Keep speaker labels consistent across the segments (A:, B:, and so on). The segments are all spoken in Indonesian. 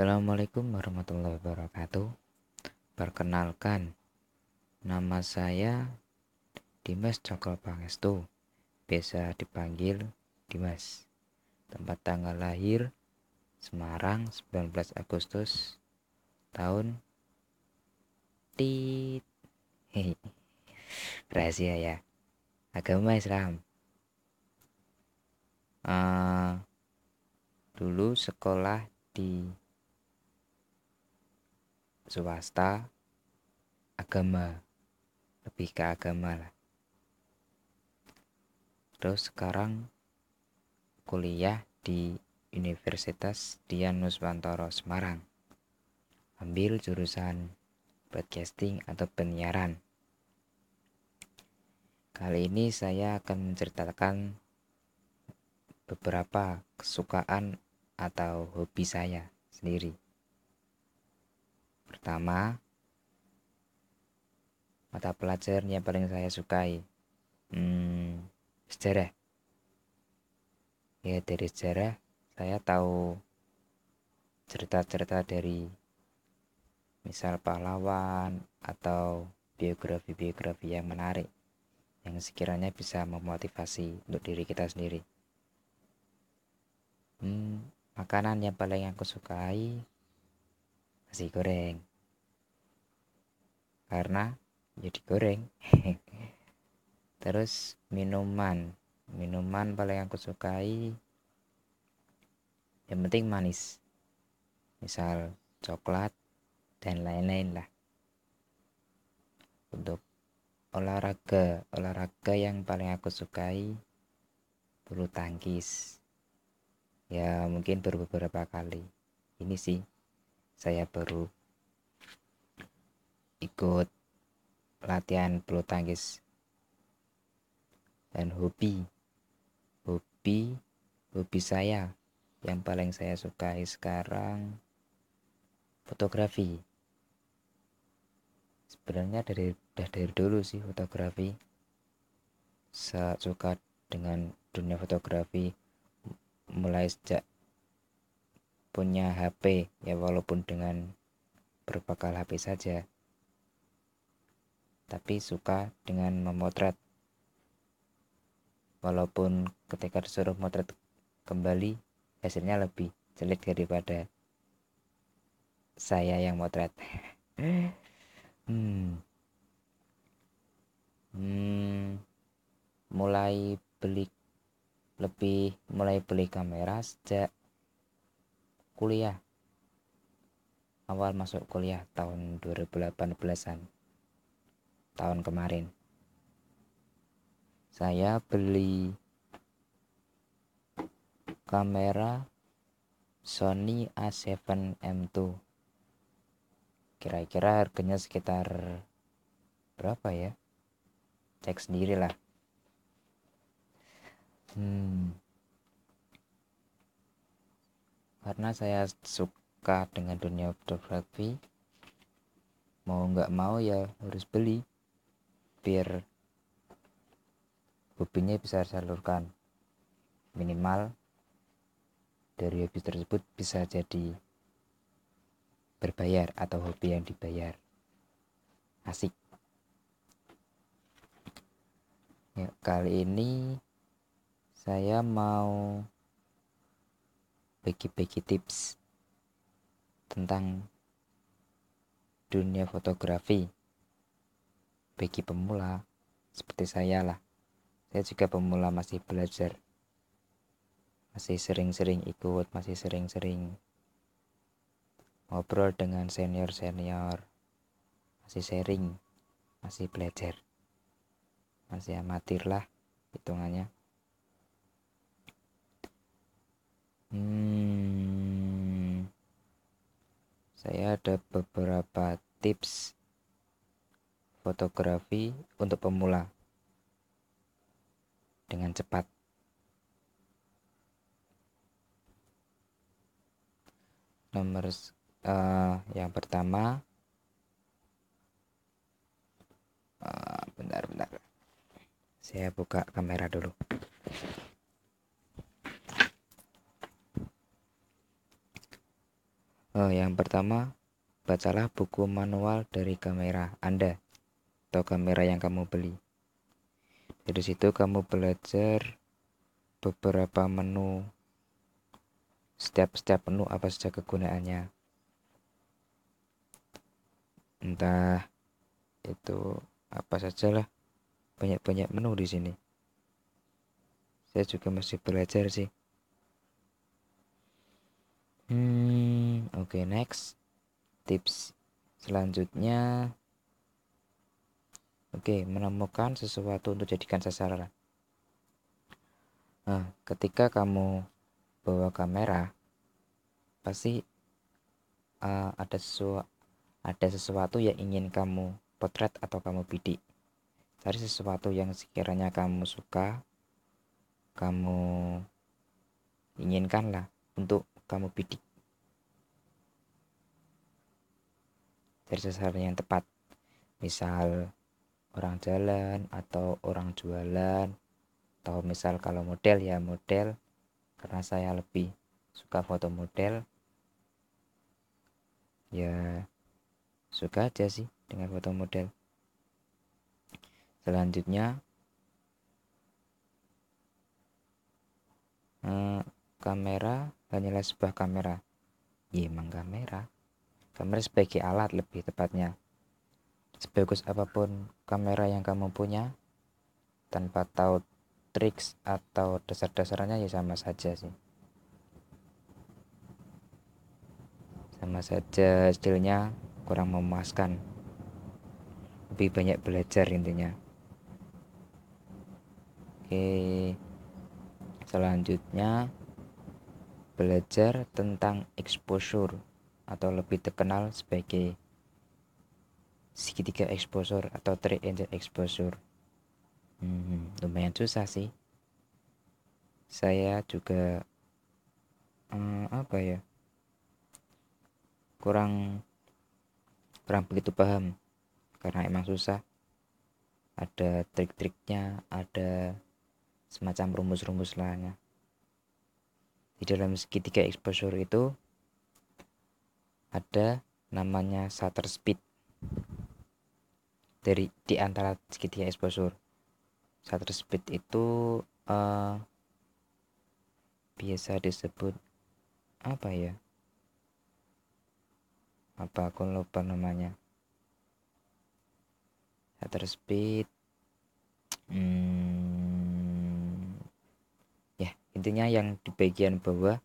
A: Assalamualaikum warahmatullahi wabarakatuh. Perkenalkan, nama saya Dimas Cokro Pangestu, biasa dipanggil Dimas. Tempat tanggal lahir Semarang 19 Agustus tahun tit rahasia ya agama Islam uh, dulu sekolah di swasta agama lebih ke agama lah. Terus sekarang kuliah di Universitas Dian Nuswantoro Semarang. Ambil jurusan broadcasting atau penyiaran. Kali ini saya akan menceritakan beberapa kesukaan atau hobi saya sendiri pertama mata pelajaran yang paling saya sukai hmm, sejarah ya dari sejarah saya tahu cerita-cerita dari misal pahlawan atau biografi-biografi yang menarik yang sekiranya bisa memotivasi untuk diri kita sendiri. Hmm, makanan yang paling aku sukai nasi goreng. Karena jadi ya goreng terus minuman. Minuman paling aku sukai yang penting manis. Misal coklat dan lain-lain lah. Untuk olahraga. Olahraga yang paling aku sukai bulu tangkis. Ya mungkin beberapa kali. Ini sih saya baru ikut latihan bulu tangkis dan hobi hobi hobi saya. Yang paling saya sukai sekarang fotografi. Sebenarnya dari udah dari dulu sih fotografi. Saya suka dengan dunia fotografi. Mulai sejak punya HP ya walaupun dengan berbekal HP saja. Tapi suka dengan memotret. Walaupun ketika disuruh motret kembali hasilnya lebih jelek daripada saya yang motret. Hmm. Hmm, mulai beli lebih mulai beli kamera sejak kuliah. Awal masuk kuliah tahun 2018an tahun kemarin. Saya beli kamera Sony A7M2 kira-kira harganya sekitar berapa ya? Cek sendiri lah hmm karena saya suka dengan dunia fotografi. Mau nggak mau ya harus beli biar hobinya bisa salurkan minimal dari hobi tersebut bisa jadi berbayar atau hobi yang dibayar. Asik. Ya, kali ini saya mau bagi-bagi tips tentang dunia fotografi bagi pemula seperti saya lah. Saya juga pemula masih belajar masih sering-sering ikut masih sering-sering ngobrol dengan senior-senior masih sharing masih belajar masih amatir lah hitungannya Hmm, saya ada beberapa tips fotografi untuk pemula dengan cepat. Nomor uh, yang pertama, uh, bentar, bentar. Saya buka kamera dulu. Oh, yang pertama bacalah buku manual dari kamera Anda atau kamera yang kamu beli. Dari situ kamu belajar beberapa menu setiap setiap menu apa saja kegunaannya. Entah itu apa saja lah banyak-banyak menu di sini. Saya juga masih belajar sih hmm oke okay, next. Tips selanjutnya. Oke okay, menemukan sesuatu untuk jadikan sasaran. Nah ketika kamu bawa kamera pasti uh, ada sesuatu ada sesuatu yang ingin kamu potret atau kamu bidik. Cari sesuatu yang sekiranya kamu suka kamu inginkan lah untuk kamu bidik cari sesuatu yang tepat. Misal orang jalan atau orang jualan atau misal kalau model ya model karena saya lebih suka foto model ya suka aja sih dengan foto model. Selanjutnya eh, kamera hanyalah sebuah kamera. Ya emang kamera. Kamera sebagai alat lebih tepatnya. Sebagus apa pun kamera yang kamu punya tanpa tahu triks atau dasar-dasarnya ya sama saja sih. Sama saja hasilnya kurang memuaskan. Lebih banyak belajar intinya. Oke selanjutnya belajar tentang exposure atau lebih terkenal sebagai segitiga exposure atau triangle exposure. Hmm, lumayan susah sih. Saya juga hmm, apa ya kurang kurang begitu paham. Karena emang susah. Ada trik-triknya ada semacam rumus-rumus lainnya di dalam segitiga exposure itu ada namanya shutter speed. Dari di antara segitiga exposure shutter speed itu uh, biasa disebut apa ya? Apa aku lupa namanya. Shutter speed hmm, intinya yang di bagian bawah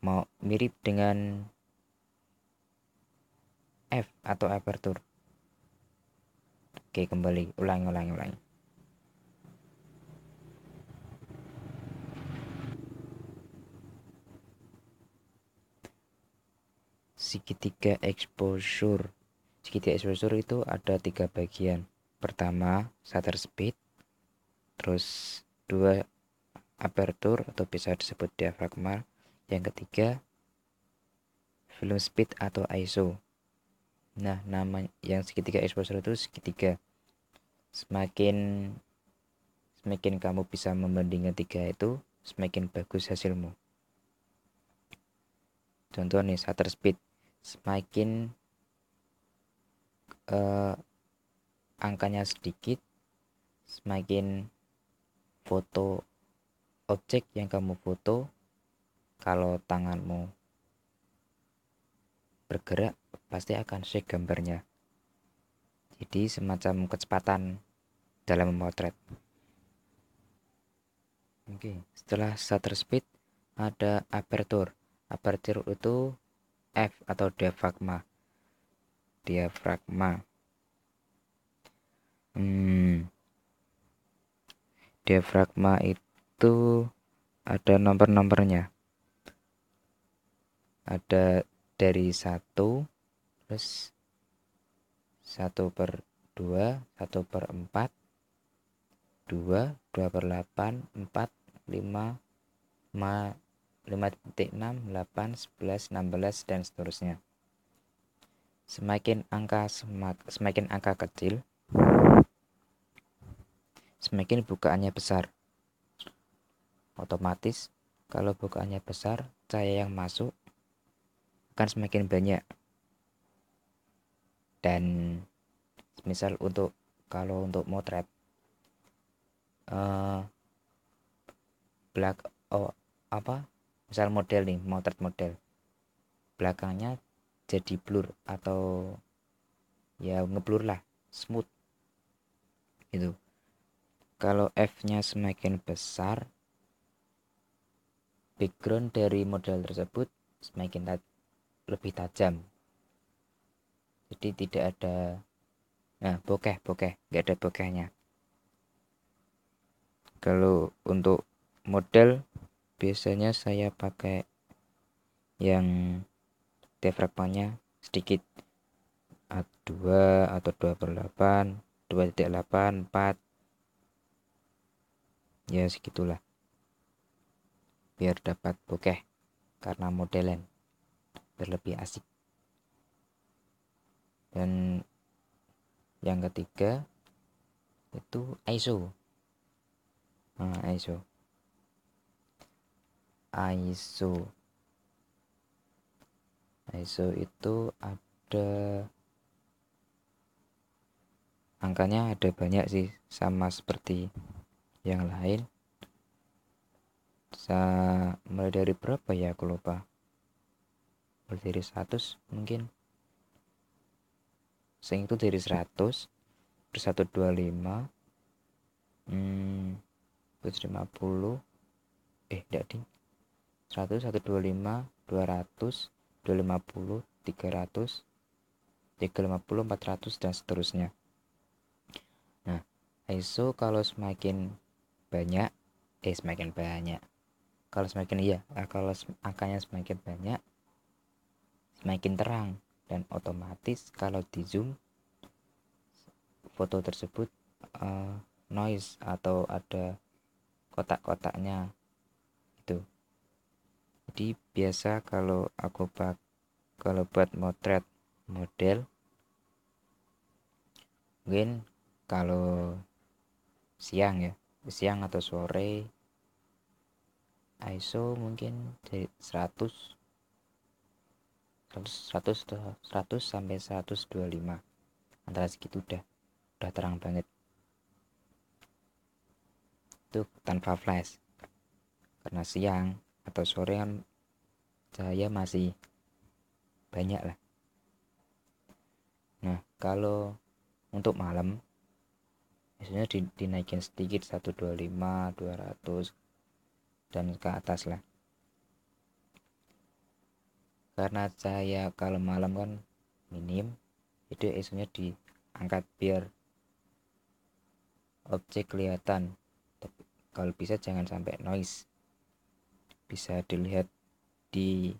A: mau mirip dengan F atau aperture. Oke kembali. Ulangi ulangi ulangi. Segitiga exposure. Segitiga exposure itu ada tiga bagian. Pertama shutter speed. Terus dua aperture atau bisa disebut diafragma. Yang ketiga film speed atau ISO nah nama yang segitiga exposure itu segitiga. Semakin semakin kamu bisa membandingkan tiga itu semakin bagus hasilmu. Contoh nih shutter speed. Semakin uh, angkanya sedikit semakin foto objek yang kamu foto kalau tanganmu bergerak pasti akan shake gambarnya. Jadi semacam kecepatan dalam memotret. Oke setelah shutter speed ada aperture aperture itu F atau diafragma. Diafragma. Hmm, diafragma itu ada nomor-nomornya ada dari satu plus satu per dua satu per empat dua dua per delapan empat lima 5.6, 8, 11, 16 dan seterusnya. Semakin angka semak, semakin angka kecil, semakin bukaannya besar. Otomatis kalau bukaannya besar, cahaya yang masuk akan semakin banyak. Dan misal untuk kalau untuk motret uh, black oh apa? Misal model nih motret model belakangnya jadi blur atau ya ngeblur lah smooth itu kalau F nya semakin besar background dari model tersebut semakin taj lebih tajam. Jadi tidak ada nah bokeh bokeh nggak ada bokehnya. Kalau untuk model biasanya saya pakai yang diafragmanya sedikit. A2 atau 2 per 8 2.8 4 ya segitulah biar dapat bokeh karena modelan berlebih asik. Dan yang ketiga itu ISO nah, ISO ISO ISO itu ada angkanya ada banyak sih sama seperti yang lain saya mulai dari berapa ya aku lupa. Mulai dari 100 mungkin. Sing itu dari 100 per 125 hmm, 150 eh tidak ding 100 125 200 250 300 350 400 dan seterusnya. Nah ISO kalau semakin banyak eh semakin banyak kalau semakin iya kalau angkanya semakin banyak semakin terang. Dan otomatis kalau di zoom foto tersebut uh, noise atau ada kotak-kotaknya itu. Jadi biasa kalau aku pak kalau buat motret model mungkin kalau siang ya siang atau sore ISO mungkin dari 100 100 100 sampai 125 antara segitu udah udah terang banget. Itu tanpa flash. Karena siang atau sore kan cahaya masih banyak lah. Nah kalau untuk malam biasanya di, dinaikin sedikit 125 200 dan ke atas lah. Karena cahaya kalau malam kan minim jadi isunya diangkat biar objek kelihatan. Tapi kalau bisa jangan sampai noise. Bisa dilihat di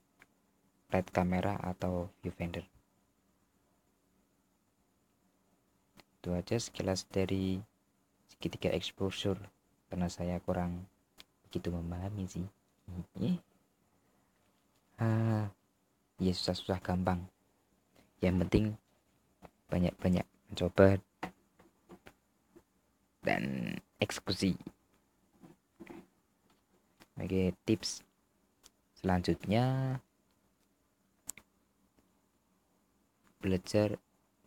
A: red kamera atau viewfinder. Itu aja sekilas dari segitiga exposure. Karena saya kurang begitu memahami sih. Ah ya susah-susah gampang. Yang penting banyak-banyak mencoba dan eksekusi. Oke tips selanjutnya belajar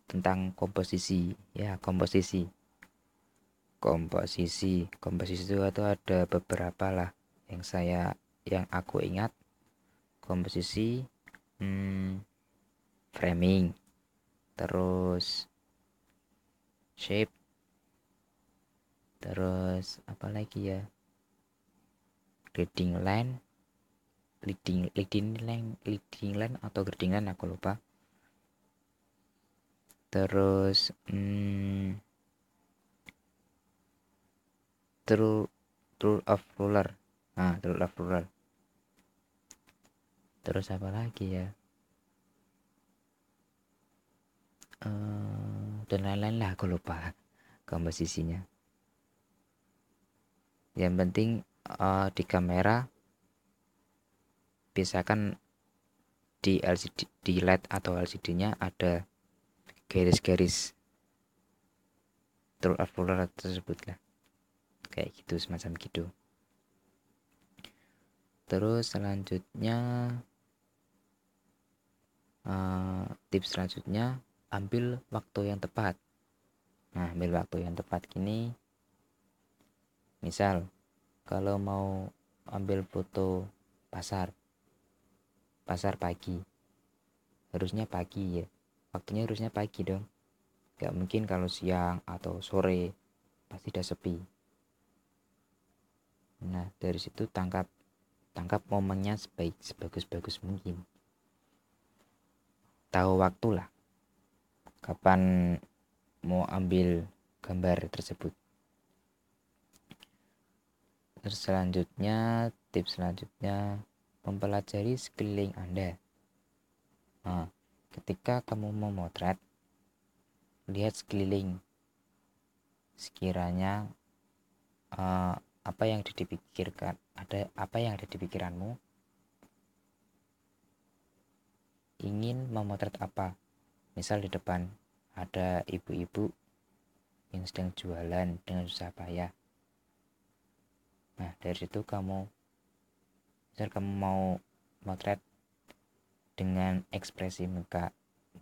A: tentang komposisi. Ya komposisi komposisi. Komposisi itu ada beberapa lah yang saya yang aku ingat. Komposisi hmm, framing. Terus shape. Terus apa lagi ya? Leading line. Leading leading line leading line atau grading line aku lupa. Terus hmm, true true of ruler nah true of ruler terus apa lagi ya? Uh, dan lain-lain lah aku lupa komposisinya. Yang penting uh, di kamera biasakan di LCD di LED atau LCD nya ada garis-garis true ruler tersebut lah kayak gitu semacam gitu. Terus selanjutnya uh, tips selanjutnya ambil waktu yang tepat. Nah ambil waktu yang tepat gini. Misal kalau mau ambil foto pasar pasar pagi harusnya pagi ya. Waktunya harusnya pagi dong. Gak mungkin kalau siang atau sore pasti udah sepi nah dari situ tangkap tangkap momennya sebaik sebagus-bagus mungkin. Tahu waktu lah. Kapan mau ambil gambar tersebut. Terus selanjutnya tips selanjutnya mempelajari sekeliling Anda. Nah, ketika kamu memotret lihat sekeliling. Sekiranya uh, apa yang dipikirkan ada apa yang ada di pikiranmu? Ingin memotret apa? Misal di depan ada ibu-ibu yang sedang jualan dengan susah payah. Nah dari situ kamu misal kamu mau motret dengan ekspresi muka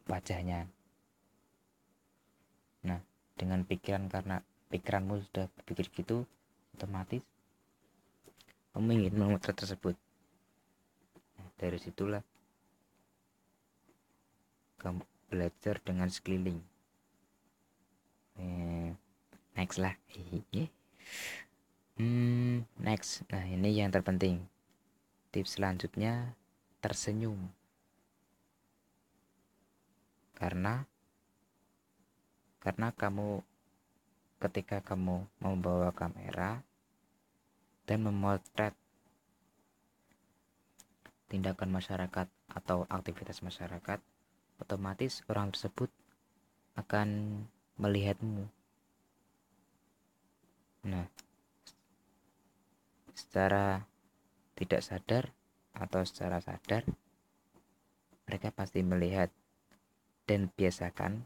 A: wajahnya. Nah dengan pikiran karena pikiranmu sudah berpikir gitu otomatis kamu ingin memotret tersebut. Nah, dari situlah kamu belajar dengan sekeliling. Eh, next lah. Hmm, next. Nah ini yang terpenting. Tips selanjutnya tersenyum. Karena karena kamu ketika kamu membawa kamera dan memotret tindakan masyarakat atau aktivitas masyarakat otomatis orang tersebut akan melihatmu. Nah secara tidak sadar atau secara sadar mereka pasti melihat dan biasakan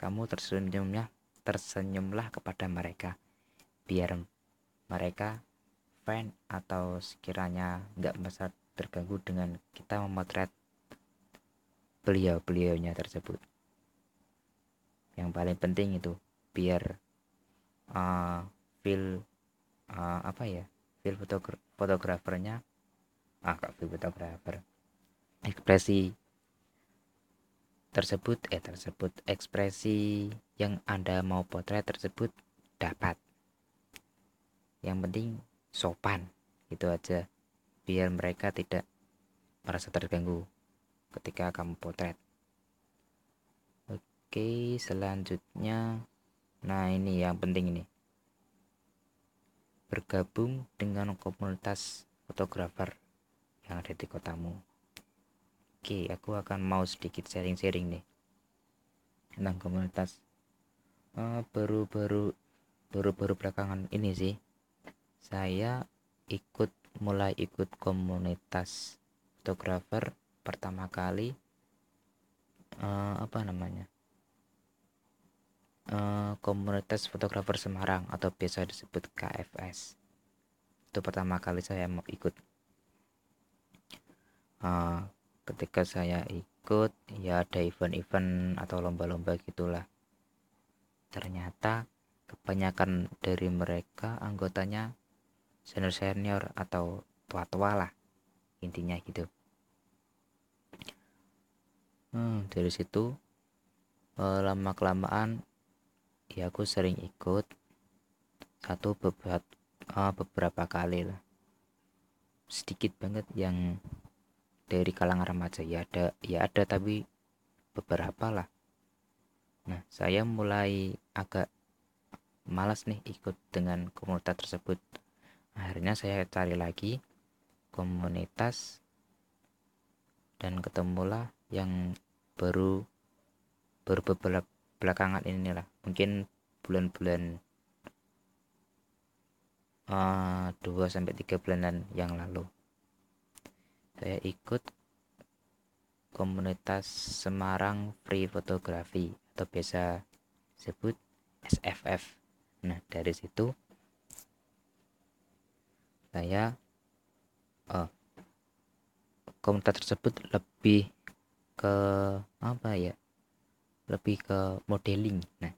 A: kamu tersenyumnya tersenyumlah kepada mereka biar mereka fan atau sekiranya nggak merasa terganggu dengan kita memotret beliau-beliaunya tersebut yang paling penting itu biar uh, feel uh, apa ya feel fotogra fotografernya ah kak feel fotografer ekspresi tersebut eh tersebut ekspresi yang Anda mau potret tersebut dapat. Yang penting sopan itu aja biar mereka tidak merasa terganggu ketika kamu potret. Oke, selanjutnya nah ini yang penting ini. Bergabung dengan komunitas fotografer yang ada di kotamu. Oke, aku akan mau sedikit sharing-sharing nih tentang komunitas. Eh, baru-baru uh, baru-baru belakangan ini sih saya ikut mulai ikut komunitas fotografer pertama kali uh, apa namanya uh, komunitas fotografer Semarang atau biasa disebut KFS itu pertama kali saya mau ikut. Uh, ketika saya ikut ya ada event-event atau lomba-lomba gitulah. Ternyata kebanyakan dari mereka anggotanya senior senior atau tua-tua lah intinya gitu. Hmm, dari situ eh, lama kelamaan ya aku sering ikut satu beberapa uh, beberapa kali lah. Sedikit banget yang dari kalangan remaja ya ada ya ada tapi beberapa lah. Nah saya mulai agak malas nih ikut dengan komunitas tersebut akhirnya saya cari lagi komunitas dan ketemulah yang baru baru belakangan ini lah mungkin bulan-bulan uh, 2 sampai tiga bulanan yang lalu saya ikut komunitas Semarang Free Photography atau biasa sebut SFF. Nah, dari situ saya oh, komunitas tersebut lebih ke apa ya? Lebih ke modeling. Nah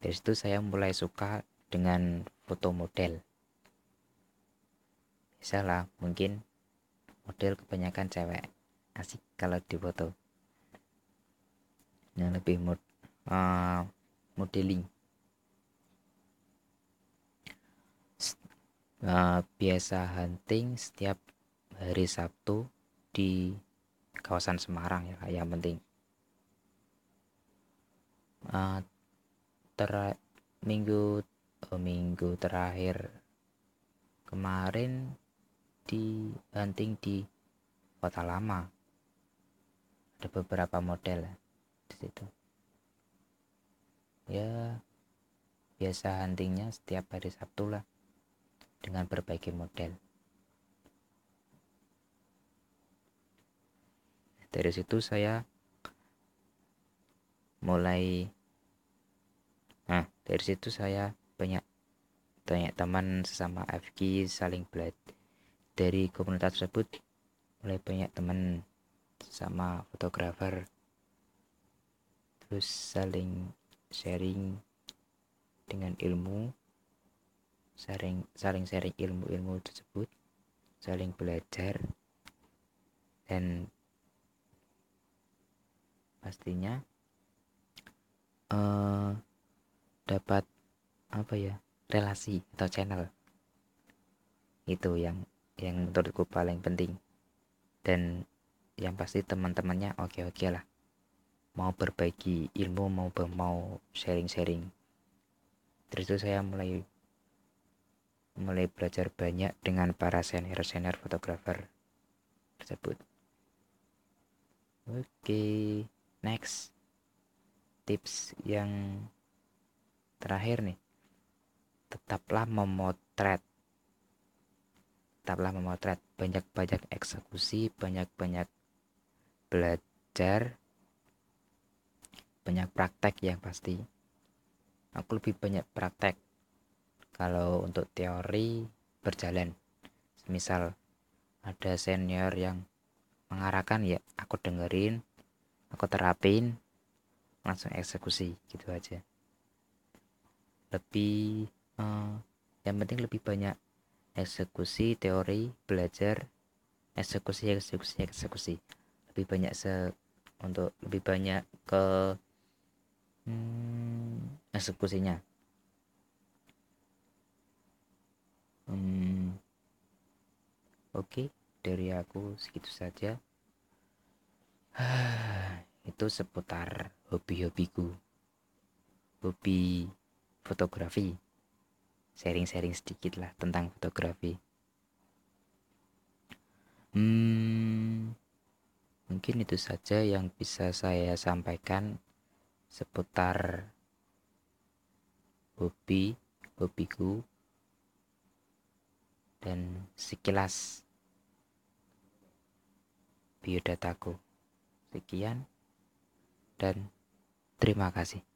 A: dari situ saya mulai suka dengan foto model. Salah mungkin model kebanyakan cewek. Asik kalau di foto. Yang lebih mod, uh, modeling uh, biasa hunting setiap hari Sabtu di kawasan Semarang ya yang penting. Uh, ter minggu uh, minggu terakhir kemarin di hunting di kota lama. Ada beberapa model di situ. Ya biasa huntingnya setiap hari Sabtu lah dengan berbagai model. Dari situ saya mulai nah dari situ saya banyak banyak teman sesama FK saling belajar dari komunitas tersebut mulai banyak teman sama fotografer terus saling sharing dengan ilmu saling saling sharing ilmu-ilmu tersebut saling belajar dan pastinya uh, dapat apa ya relasi atau channel. Itu yang yang menurutku paling penting. Dan yang pasti teman-temannya oke-oke lah. Mau berbagi ilmu mau mau sharing-sharing. Terus itu saya mulai mulai belajar banyak dengan para senior-senior fotografer tersebut. Oke next tips yang terakhir nih. Tetaplah memotret. Tetaplah memotret. Banyak-banyak eksekusi banyak-banyak belajar banyak praktek yang pasti. Aku lebih banyak praktek kalau untuk teori berjalan. Misal ada senior yang mengarahkan ya aku dengerin aku terapin langsung eksekusi gitu aja. Lebih uh, yang penting lebih banyak eksekusi teori belajar eksekusi eksekusi eksekusi. Lebih banyak se untuk lebih banyak ke hmm, eksekusinya hmm, oke okay, dari aku segitu saja. Itu seputar hobi-hobiku. Hobi fotografi. Sharing-sharing sedikit lah tentang fotografi. Hmm, mungkin itu saja yang bisa saya sampaikan seputar hobi hobiku dan sekilas biodataku. Sekian dan terima kasih.